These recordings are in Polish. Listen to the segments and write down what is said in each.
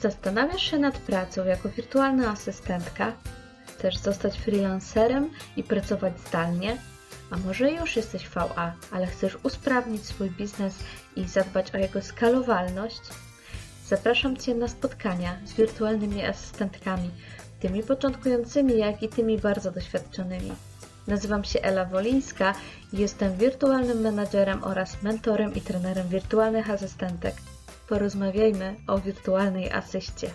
Zastanawiasz się nad pracą jako wirtualna asystentka? Chcesz zostać freelancerem i pracować zdalnie? A może już jesteś VA, ale chcesz usprawnić swój biznes i zadbać o jego skalowalność? Zapraszam Cię na spotkania z wirtualnymi asystentkami, tymi początkującymi, jak i tymi bardzo doświadczonymi. Nazywam się Ela Wolińska i jestem wirtualnym menadżerem oraz mentorem i trenerem wirtualnych asystentek. Porozmawiajmy o wirtualnej asyście.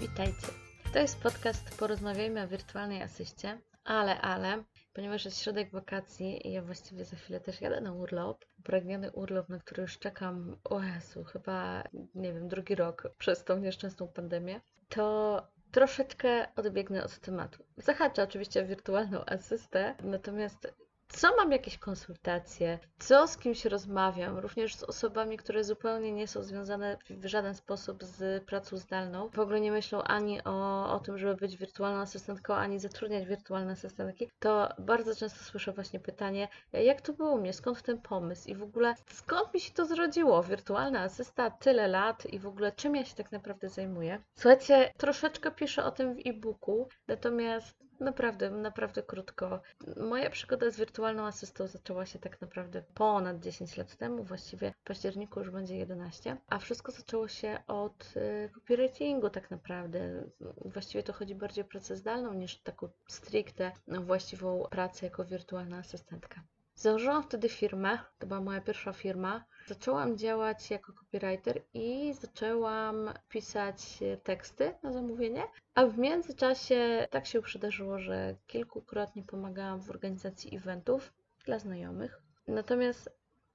Witajcie. To jest podcast Porozmawiajmy o wirtualnej asyście, ale, ale, ponieważ jest środek wakacji i ja właściwie za chwilę też jadę na urlop, upragniony urlop, na który już czekam, o Jezu, chyba, nie wiem, drugi rok przez tą nieszczęsną pandemię, to troszeczkę odbiegnę od tematu. Zahaczę oczywiście wirtualną asystę, natomiast co mam jakieś konsultacje, co z kimś rozmawiam, również z osobami, które zupełnie nie są związane w żaden sposób z pracą zdalną, w ogóle nie myślą ani o, o tym, żeby być wirtualną asystentką, ani zatrudniać wirtualne asystentki, to bardzo często słyszę właśnie pytanie, jak to było u mnie, skąd ten pomysł? I w ogóle skąd mi się to zrodziło, wirtualna asysta, tyle lat i w ogóle czym ja się tak naprawdę zajmuję. Słuchajcie, troszeczkę piszę o tym w e-booku, natomiast Naprawdę, naprawdę krótko. Moja przygoda z wirtualną asystą zaczęła się tak naprawdę ponad 10 lat temu, właściwie w październiku już będzie 11, a wszystko zaczęło się od y, copywritingu tak naprawdę. Właściwie to chodzi bardziej o pracę zdalną niż taką stricte właściwą pracę jako wirtualna asystentka. Założyłam wtedy firmę, to była moja pierwsza firma. Zaczęłam działać jako copywriter i zaczęłam pisać teksty na zamówienie, a w międzyczasie tak się przydarzyło, że kilkukrotnie pomagałam w organizacji eventów dla znajomych. Natomiast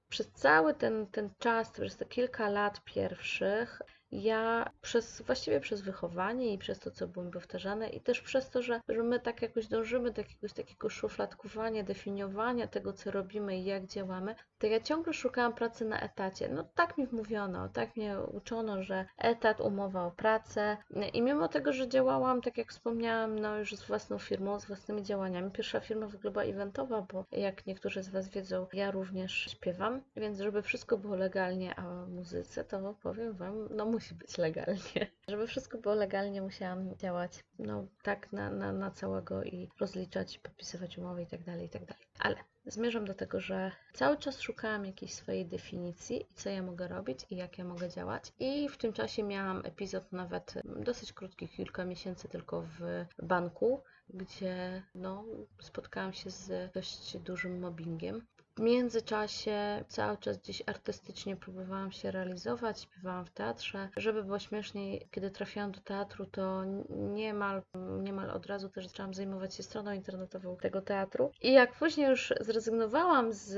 przez cały ten, ten czas, przez te kilka lat pierwszych, ja przez, właściwie przez wychowanie i przez to, co było mi powtarzane i też przez to, że, że my tak jakoś dążymy do jakiegoś takiego szufladkowania, definiowania tego, co robimy i jak działamy, to ja ciągle szukałam pracy na etacie. No tak mi mówiono, tak mnie uczono, że etat, umowa o pracę i mimo tego, że działałam, tak jak wspomniałam, no już z własną firmą, z własnymi działaniami. Pierwsza firma w ogóle była eventowa, bo jak niektórzy z Was wiedzą, ja również śpiewam, więc żeby wszystko było legalnie, a muzyce, to powiem Wam, no musi być legalnie. Żeby wszystko było legalnie, musiałam działać no tak na, na, na całego i rozliczać, podpisywać umowy i tak dalej, i tak. Ale zmierzam do tego, że cały czas szukałam jakiejś swojej definicji, co ja mogę robić i jak ja mogę działać. I w tym czasie miałam epizod nawet dosyć krótki, kilka miesięcy tylko w banku, gdzie no, spotkałam się z dość dużym mobbingiem. W międzyczasie cały czas gdzieś artystycznie próbowałam się realizować, śpiewałam w teatrze. Żeby było śmieszniej, kiedy trafiłam do teatru, to niemal, niemal od razu też zaczęłam zajmować się stroną internetową tego teatru. I jak później już zrezygnowałam z,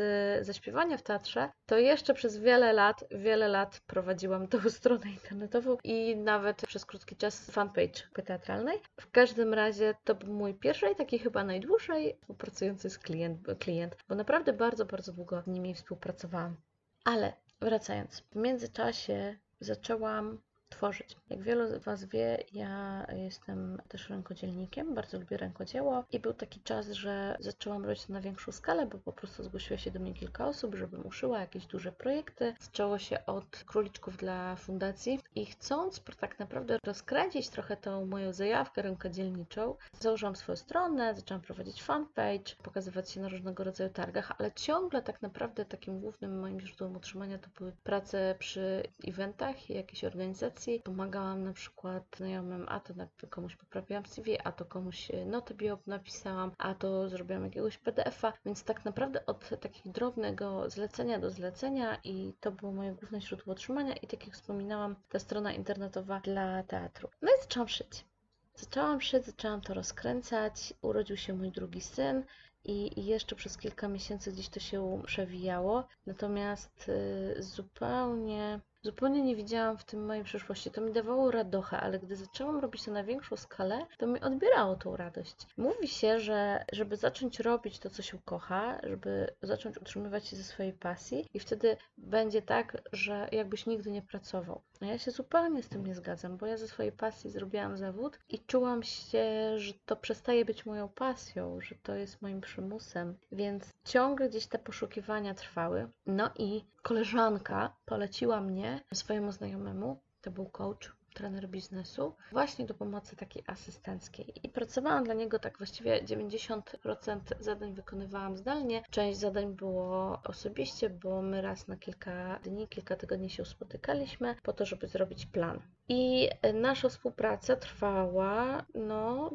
ze śpiewania w teatrze, to jeszcze przez wiele lat, wiele lat prowadziłam tą stronę internetową i nawet przez krótki czas fanpage teatralnej. W każdym razie to był mój pierwszy i taki chyba najdłużej współpracujący z klient, klient bo naprawdę bardzo bardzo długo z nimi współpracowałam. Ale wracając, w międzyczasie zaczęłam tworzyć. Jak wielu z Was wie, ja jestem też rękodzielnikiem, bardzo lubię rękodzieło i był taki czas, że zaczęłam robić to na większą skalę, bo po prostu zgłosiło się do mnie kilka osób, żebym uszyła jakieś duże projekty. Zaczęło się od króliczków dla fundacji i chcąc tak naprawdę rozkręcić trochę tą moją zajawkę rękodzielniczą, założyłam swoją stronę, zaczęłam prowadzić fanpage, pokazywać się na różnego rodzaju targach, ale ciągle tak naprawdę takim głównym moim źródłem utrzymania to były prace przy eventach i jakiejś organizacji Pomagałam na przykład znajomym, a to komuś poprawiłam CV, a to komuś e, notę bio napisałam, a to zrobiłam jakiegoś PDF-a, więc tak naprawdę od takiego drobnego zlecenia do zlecenia i to było moje główne źródło utrzymania i tak jak wspominałam, ta strona internetowa dla teatru. No i zaczęłam szyć. Zaczęłam szyć, zaczęłam to rozkręcać, urodził się mój drugi syn, i, jeszcze przez kilka miesięcy gdzieś to się przewijało. Natomiast y, zupełnie Zupełnie nie widziałam w tym mojej przyszłości. To mi dawało radochę, ale gdy zaczęłam robić to na większą skalę, to mi odbierało tą radość. Mówi się, że żeby zacząć robić to, co się kocha, żeby zacząć utrzymywać się ze swojej pasji i wtedy będzie tak, że jakbyś nigdy nie pracował. A ja się zupełnie z tym nie zgadzam, bo ja ze swojej pasji zrobiłam zawód i czułam się, że to przestaje być moją pasją, że to jest moim przymusem, więc ciągle gdzieś te poszukiwania trwały. No i koleżanka poleciła mnie swojemu znajomemu, to był coach, trener biznesu, właśnie do pomocy takiej asystenckiej. I pracowałam dla niego tak właściwie 90% zadań wykonywałam zdalnie, część zadań było osobiście, bo my raz na kilka dni, kilka tygodni się spotykaliśmy po to, żeby zrobić plan. I nasza współpraca trwała, no,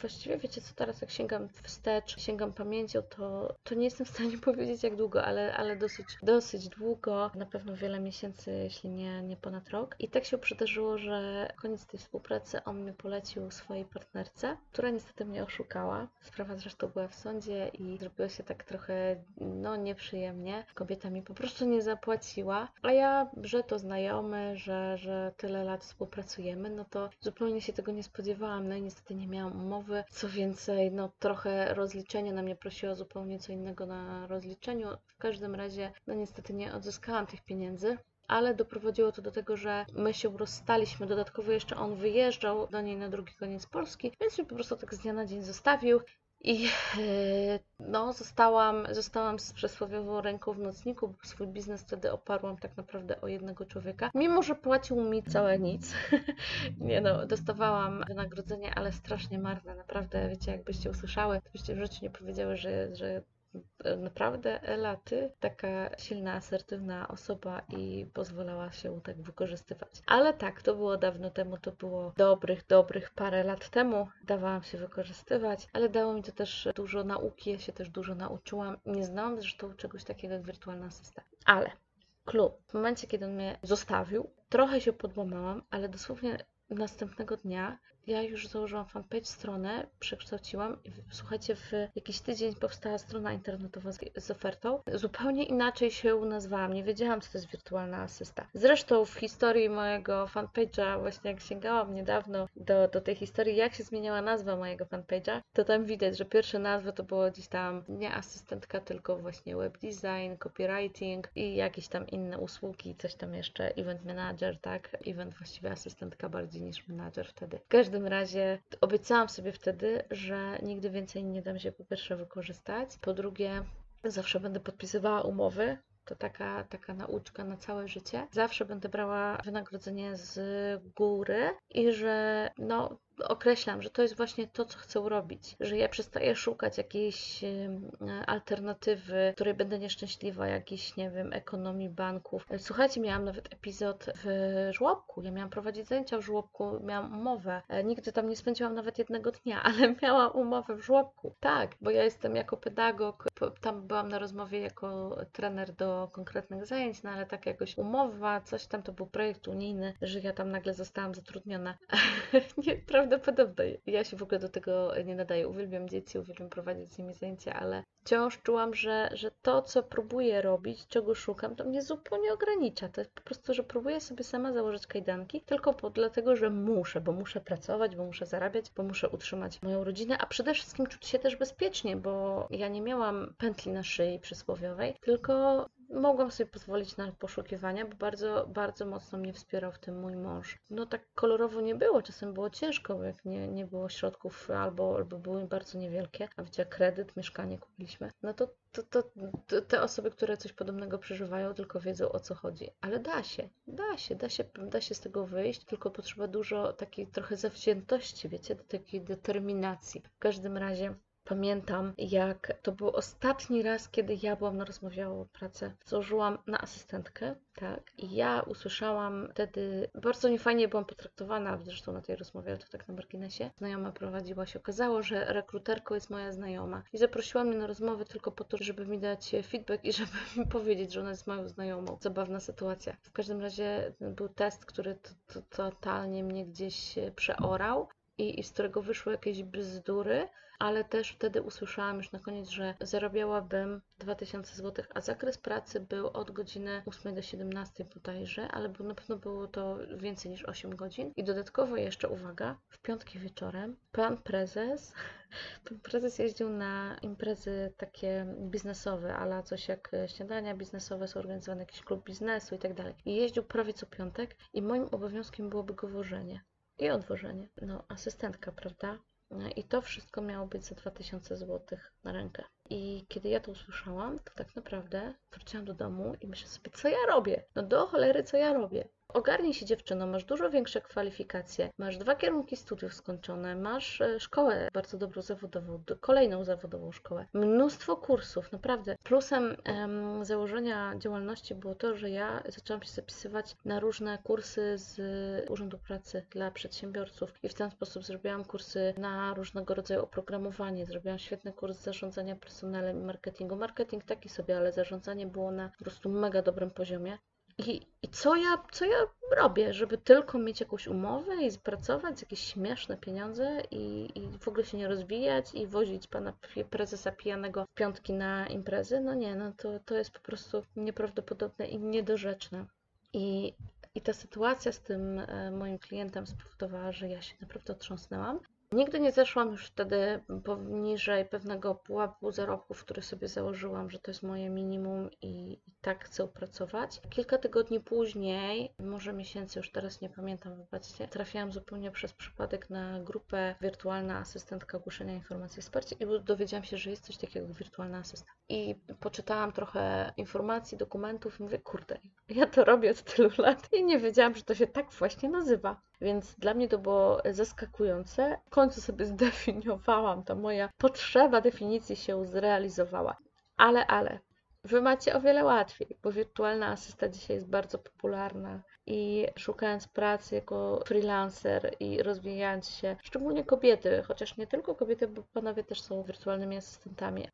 Właściwie wiecie co, teraz jak sięgam wstecz, sięgam pamięcią, to, to nie jestem w stanie powiedzieć jak długo, ale, ale dosyć, dosyć długo, na pewno wiele miesięcy, jeśli nie, nie ponad rok. I tak się przydarzyło, że koniec tej współpracy on mnie polecił swojej partnerce, która niestety mnie oszukała. Sprawa zresztą była w sądzie i zrobiło się tak trochę, no nieprzyjemnie. Kobieta mi po prostu nie zapłaciła, a ja, że to znajomy, że, że tyle lat współpracujemy, no to zupełnie się tego nie spodziewałam, no i niestety nie miałam umowy co więcej, no trochę rozliczenie na mnie prosiło zupełnie co innego na rozliczeniu. W każdym razie, no niestety nie odzyskałam tych pieniędzy ale doprowadziło to do tego, że my się rozstaliśmy. Dodatkowo jeszcze on wyjeżdżał do niej na drugi koniec Polski, więc mnie po prostu tak z dnia na dzień zostawił. I e, no, zostałam, zostałam z przysłowiową ręką w nocniku, bo swój biznes wtedy oparłam tak naprawdę o jednego człowieka. Mimo, że płacił mi całe nic. Nie no, dostawałam wynagrodzenie, ale strasznie marne. Naprawdę, wiecie, jakbyście usłyszały, to byście w życiu nie powiedziały, że, że naprawdę Ela, ty taka silna, asertywna osoba i pozwalała się tak wykorzystywać. Ale tak, to było dawno temu, to było dobrych, dobrych parę lat temu. Dawałam się wykorzystywać, ale dało mi to też dużo nauki, ja się też dużo nauczyłam. Nie znałam zresztą czegoś takiego jak wirtualna asysta. Ale klub, w momencie, kiedy on mnie zostawił, trochę się podłamałam, ale dosłownie następnego dnia ja już założyłam fanpage, stronę, przekształciłam i słuchajcie, w jakiś tydzień powstała strona internetowa z, z, ofertą. Zupełnie inaczej się nazwałam, nie wiedziałam, co to jest wirtualna asysta. Zresztą w historii mojego fanpage'a, właśnie jak sięgałam niedawno do, do tej historii, jak się zmieniała nazwa mojego fanpage'a, to tam widać, że pierwsze nazwy to było gdzieś tam nie asystentka, tylko właśnie web design, copywriting i jakieś tam inne usługi, coś tam jeszcze, event manager, tak? Event właściwie asystentka bardziej niż manager wtedy. W każdym razie obiecałam sobie wtedy, że nigdy więcej nie dam się po pierwsze wykorzystać, po drugie zawsze będę podpisywała umowy, to taka, taka nauczka na całe życie. Zawsze będę brała wynagrodzenie z góry i że no, określam, że to jest właśnie to, co chcę robić, że ja przestaję szukać jakiejś alternatywy, której będę nieszczęśliwa, jakiejś, nie wiem, ekonomii banków. Słuchajcie, miałam nawet epizod w żłobku, ja miałam prowadzić zajęcia w żłobku, miałam umowę, e, nigdy tam nie spędziłam nawet jednego dnia, ale miałam umowę w żłobku. Tak, bo ja jestem jako pedagog, tam byłam na rozmowie jako trener do konkretnych zajęć, no ale tak jakoś umowa, coś tam, to był projekt unijny, że ja tam nagle zostałam zatrudniona. nie, prawda? prawdopodobne. Ja się w ogóle do tego nie nadaję. Uwielbiam dzieci, uwielbiam prowadzić z nimi zajęcia, ale wciąż czułam, że, że to, co próbuję robić, czego szukam, to mnie zupełnie ogranicza. To jest po prostu, że próbuję sobie sama założyć kajdanki, tylko po, dlatego, że muszę, bo muszę pracować, bo muszę zarabiać, bo muszę utrzymać moją rodzinę, a przede wszystkim czuć się też bezpiecznie, bo ja nie miałam pętli na szyi przysłowiowej, tylko mogłam sobie pozwolić na poszukiwania, bo bardzo, bardzo mocno mnie wspierał w tym mój mąż. No tak kolorowo nie było, czasem było ciężko, bo jak nie, nie było środków albo, albo były bardzo niewielkie, a wiecie, kredyt, mieszkanie kupiliśmy, no to, to, to, to te osoby, które coś podobnego przeżywają, tylko wiedzą o co chodzi. Ale da się, da się, da się, da się z tego wyjść, tylko potrzeba dużo takiej trochę zawziętości, wiecie, takiej determinacji. W każdym razie Pamiętam, jak to był ostatni raz, kiedy ja byłam na rozmowie o pracę. Złożyłam na asystentkę, tak, i ja usłyszałam wtedy, bardzo niefajnie byłam potraktowana, zresztą na tej rozmowie, ale to tak na marginesie. Znajoma prowadziła się, okazało, że rekruterką jest moja znajoma i zaprosiła mnie na rozmowę tylko po to, żeby mi dać feedback i żeby mi powiedzieć, że ona jest moją znajomą. Zabawna sytuacja. W każdym razie był test, który totalnie mnie gdzieś przeorał i, i z którego wyszły jakieś bzdury, ale też wtedy usłyszałam już na koniec, że zarabiałabym 2000 zł, a zakres pracy był od godziny 8 do 17 bodajże, ale na pewno było to więcej niż 8 godzin. I dodatkowo jeszcze, uwaga, w piątki wieczorem pan prezes, pan prezes jeździł na imprezy takie biznesowe, ale coś jak śniadania biznesowe, są organizowane jakiś klub biznesu i tak dalej. I jeździł prawie co piątek i moim obowiązkiem byłoby go wożenie i odwożenie. No, asystentka, prawda? I to wszystko miało być za 2000 zł na rękę. I kiedy ja to usłyszałam, to tak naprawdę wróciłam do domu i myślę sobie, co ja robię? No do cholery, co ja robię? Ogarnij się dziewczyno, masz dużo większe kwalifikacje, masz dwa kierunki studiów skończone, masz e, szkołę bardzo dobrą zawodową, kolejną zawodową szkołę, mnóstwo kursów, naprawdę. Plusem em, założenia działalności było to, że ja zaczęłam się zapisywać na różne kursy z Urzędu Pracy dla przedsiębiorców i w ten sposób zrobiłam kursy na różnego rodzaju oprogramowanie, zrobiłam świetny kurs zarządzania personelem i marketingu. Marketing taki sobie, ale zarządzanie było na po prostu mega dobrym poziomie. I, I co ja, co ja robię, żeby tylko mieć jakąś umowę i pracować, jakieś śmieszne pieniądze i, i w ogóle się nie rozwijać i wozić pana prezesa pijanego w piątki na imprezy? No nie, no to, to jest po prostu nieprawdopodobne i niedorzeczne. I, i ta sytuacja z tym e, moim klientem spowodowała, że ja się naprawdę otrząsnęłam Nigdy nie zeszłam już wtedy poniżej pewnego pułapu zarobków, który sobie założyłam, że to jest moje minimum i, i, tak chcę pracować. Kilka tygodni później, może miesięcy, już teraz nie pamiętam, wybaczcie, trafiłam zupełnie przez przypadek na grupę Wirtualna Asystentka Ogłoszenia Informacji Wsparcia i dowiedziałam się, że jest coś takiego jak wirtualna asystent. I poczytałam trochę informacji, dokumentów i mówię, kurde, ja to robię od tylu lat i nie wiedziałam, że to się tak właśnie nazywa. Więc dla mnie to było zaskakujące. W końcu sobie zdefiniowałam, ta moja potrzeba definicji się zrealizowała. Ale, ale, Wy macie o wiele łatwiej, bo wirtualna asysta dzisiaj jest bardzo popularna i szukając pracy jako freelancer i rozwijając się, szczególnie kobiety, chociaż nie tylko kobiety, bo panowie też są wirtualnymi asystentami,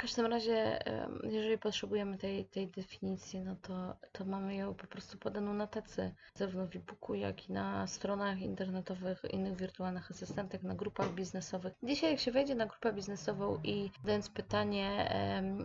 każdym razie, jeżeli potrzebujemy tej, tej definicji, no to, to mamy ją po prostu podaną na tacy, zarówno w e-booku, jak i na stronach internetowych innych wirtualnych asystentek, na grupach biznesowych. Dzisiaj, jak się wejdzie na grupę biznesową i zadając pytanie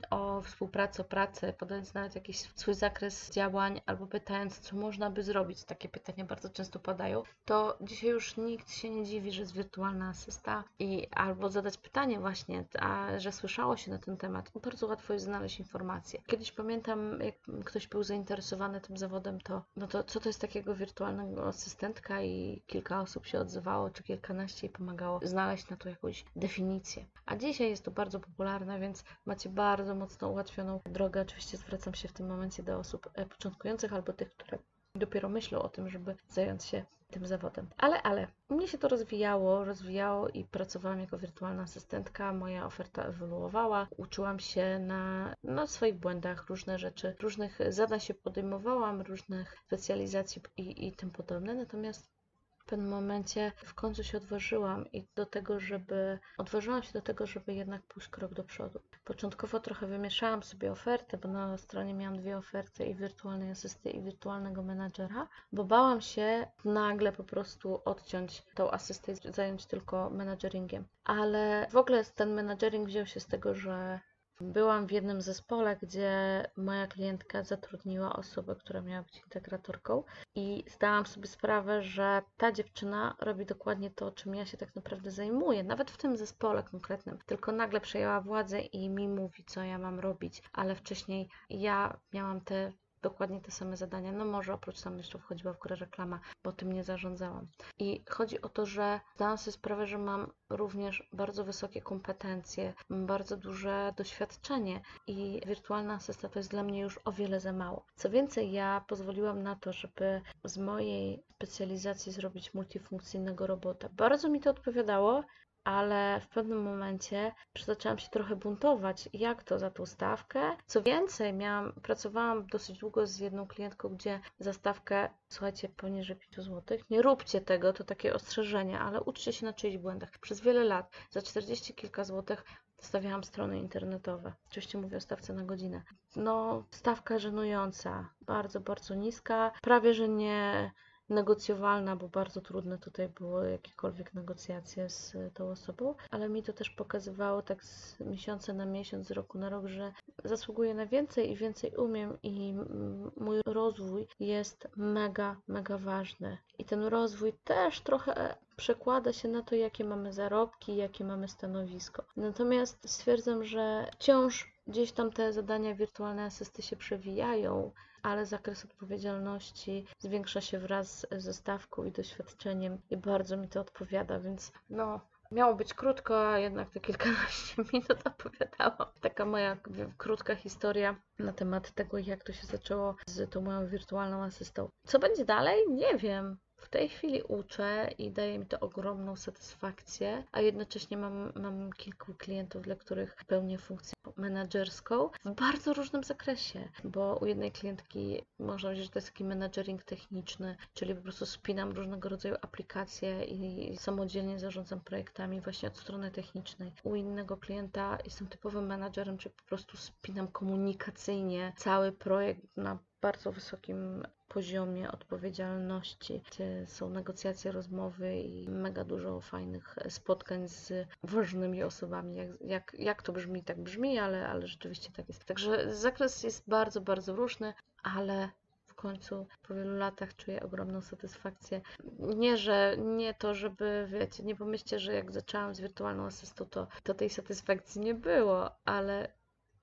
o współpracę, o pracę, podając nawet jakiś swój zakres działań, albo pytając, co można by zrobić, takie pytania bardzo często padają, to dzisiaj już nikt się nie dziwi, że jest wirtualna asysta i albo zadać pytanie właśnie, a że słyszało się na ten temat. Bardzo łatwo jest znaleźć informacje. Kiedyś pamiętam, jak ktoś był zainteresowany tym zawodem, to no to co to jest takiego wirtualnego asystentka i kilka osób się odzywało, czy kilkanaście i pomagało znaleźć na to jakąś definicję. A dzisiaj jest to bardzo popularne, więc macie bardzo mocno ułatwioną drogę. Oczywiście zwracam się w tym momencie do osób e, początkujących albo tych, które dopiero myślą o tym, żeby zająć się tym zawodem. Ale, ale, mnie się to rozwijało, rozwijało i pracowałam jako wirtualna asystentka. Moja oferta ewoluowała, uczyłam się na, na swoich błędach różne rzeczy, różnych zadań się podejmowałam, różnych specjalizacji i, i tym podobne. Natomiast w pewnym momencie w końcu się odważyłam i do tego, żeby odważyłam się do tego, żeby jednak pójść krok do przodu. Początkowo trochę wymieszałam sobie ofertę, bo na stronie miałam dwie oferty i wirtualnej asysty i wirtualnego menadżera, bo bałam się nagle po prostu odciąć tą asystę i zająć tylko menadżeringiem. Ale w ogóle ten menadżering wziął się z tego, że Byłam w jednym zespole, gdzie moja klientka zatrudniła osobę, która miała być integratorką, i zdałam sobie sprawę, że ta dziewczyna robi dokładnie to, czym ja się tak naprawdę zajmuję, nawet w tym zespole konkretnym. Tylko nagle przejęła władzę i mi mówi, co ja mam robić, ale wcześniej ja miałam te dokładnie te same zadania. No może oprócz tam jeszcze wchodziła w grę reklama, bo tym nie zarządzałam. I chodzi o to, że zdałam sobie sprawę, że mam również bardzo wysokie kompetencje, bardzo duże doświadczenie i wirtualna asysta to jest dla mnie już o wiele za mało. Co więcej, ja pozwoliłam na to, żeby z mojej specjalizacji zrobić multifunkcyjnego robota. Bardzo mi to odpowiadało, ale w pewnym momencie zaczęłam się trochę buntować, jak to za tą stawkę. Co więcej, miałam, pracowałam dosyć długo z jedną klientką, gdzie za stawkę, słuchajcie, poniżej 5 zł. Nie róbcie tego, to takie ostrzeżenie, ale uczcie się na czyichś błędach. Przez wiele lat, za 40 kilka złotych, stawiałam strony internetowe. Oczywiście mówię o stawce na godzinę. No, stawka żenująca, bardzo, bardzo niska, prawie że nie negocjowalna, bo bardzo trudne tutaj były jakiekolwiek negocjacje z tą osobą, ale mi to też pokazywało tak z miesiąca na miesiąc, z roku na rok, że zasługuję na więcej i więcej umiem i mój rozwój jest mega, mega ważny. I ten rozwój też trochę przekłada się na to, jakie mamy zarobki, jakie mamy stanowisko. Natomiast stwierdzam, że wciąż gdzieś tam te zadania wirtualne asysty się przewijają, ale zakres odpowiedzialności zwiększa się wraz ze stawką i doświadczeniem i bardzo mi to odpowiada, więc no, Miało być krótko, a jednak te kilkanaście minut opowiadałam. Taka moja krótka historia na temat tego, jak to się zaczęło z tą moją wirtualną asystą. Co będzie dalej? Nie wiem. W tej chwili uczę i daje mi to ogromną satysfakcję, a jednocześnie mam, mam kilku klientów, dla których pełnię funkcję menedżerską w bardzo różnym zakresie, bo u jednej klientki można powiedzieć, że to jest taki menedżering techniczny, czyli po prostu spinam różnego rodzaju aplikacje i samodzielnie zarządzam projektami właśnie od strony technicznej. U innego klienta jestem typowym menedżerem, czyli po prostu spinam komunikacyjnie cały projekt na bardzo wysokim poziomie odpowiedzialności, gdzie są negocjacje, rozmowy i mega dużo fajnych spotkań z ważnymi osobami. Jak, jak, jak to brzmi, tak brzmi, ale, ale rzeczywiście tak jest. Także zakres jest bardzo, bardzo różny, ale w końcu po wielu latach czuję ogromną satysfakcję. Nie, że nie to, żeby, wiecie, nie pomyślcie, że jak zaczęłam z wirtualną asystą, to, to tej satysfakcji nie było, ale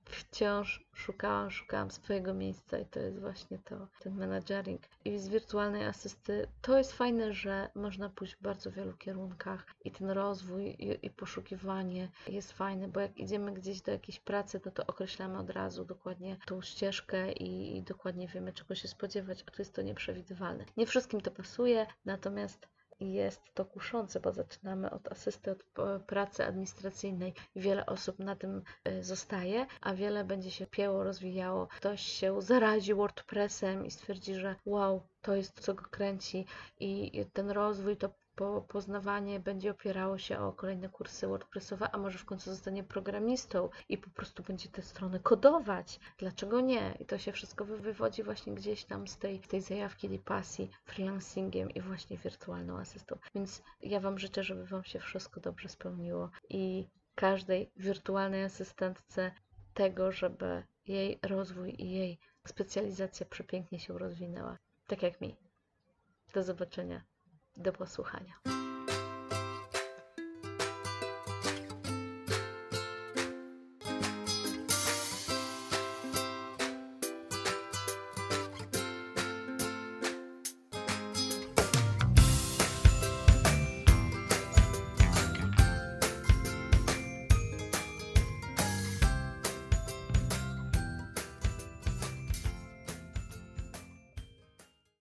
wciąż szukałam, szukałam swojego miejsca i to jest właśnie to, ten managering. I z wirtualnej asysty to jest fajne, że można pójść w bardzo wielu kierunkach i ten rozwój i, i poszukiwanie jest fajne, bo jak idziemy gdzieś do jakiejś pracy, to to określamy od razu dokładnie tą ścieżkę i, i dokładnie wiemy, czego się spodziewać, a tu jest to nieprzewidywalne. Nie wszystkim to pasuje, natomiast jest to kuszące, bo zaczynamy od asysty, od pracy administracyjnej wiele osób na tym e, zostaje, a wiele będzie się pieło, rozwijało. Ktoś się zarazi WordPressem i stwierdzi, że wow, to jest co go kręci i ten rozwój, to po, poznawanie będzie opierało się o kolejne kursy WordPressowe, a może w końcu zostanie programistą i po prostu będzie te strony kodować. Dlaczego nie? I to się wszystko wywodzi właśnie gdzieś tam z tej, tej zajawki, tej pasji freelancingiem i właśnie wirtualną asystą. Więc ja Wam życzę, żeby Wam się wszystko dobrze spełniło i każdej wirtualnej asystentce tego, żeby jej rozwój i jej specjalizacja przepięknie się rozwinęła. Tak jak mi. Do zobaczenia do posłuchania.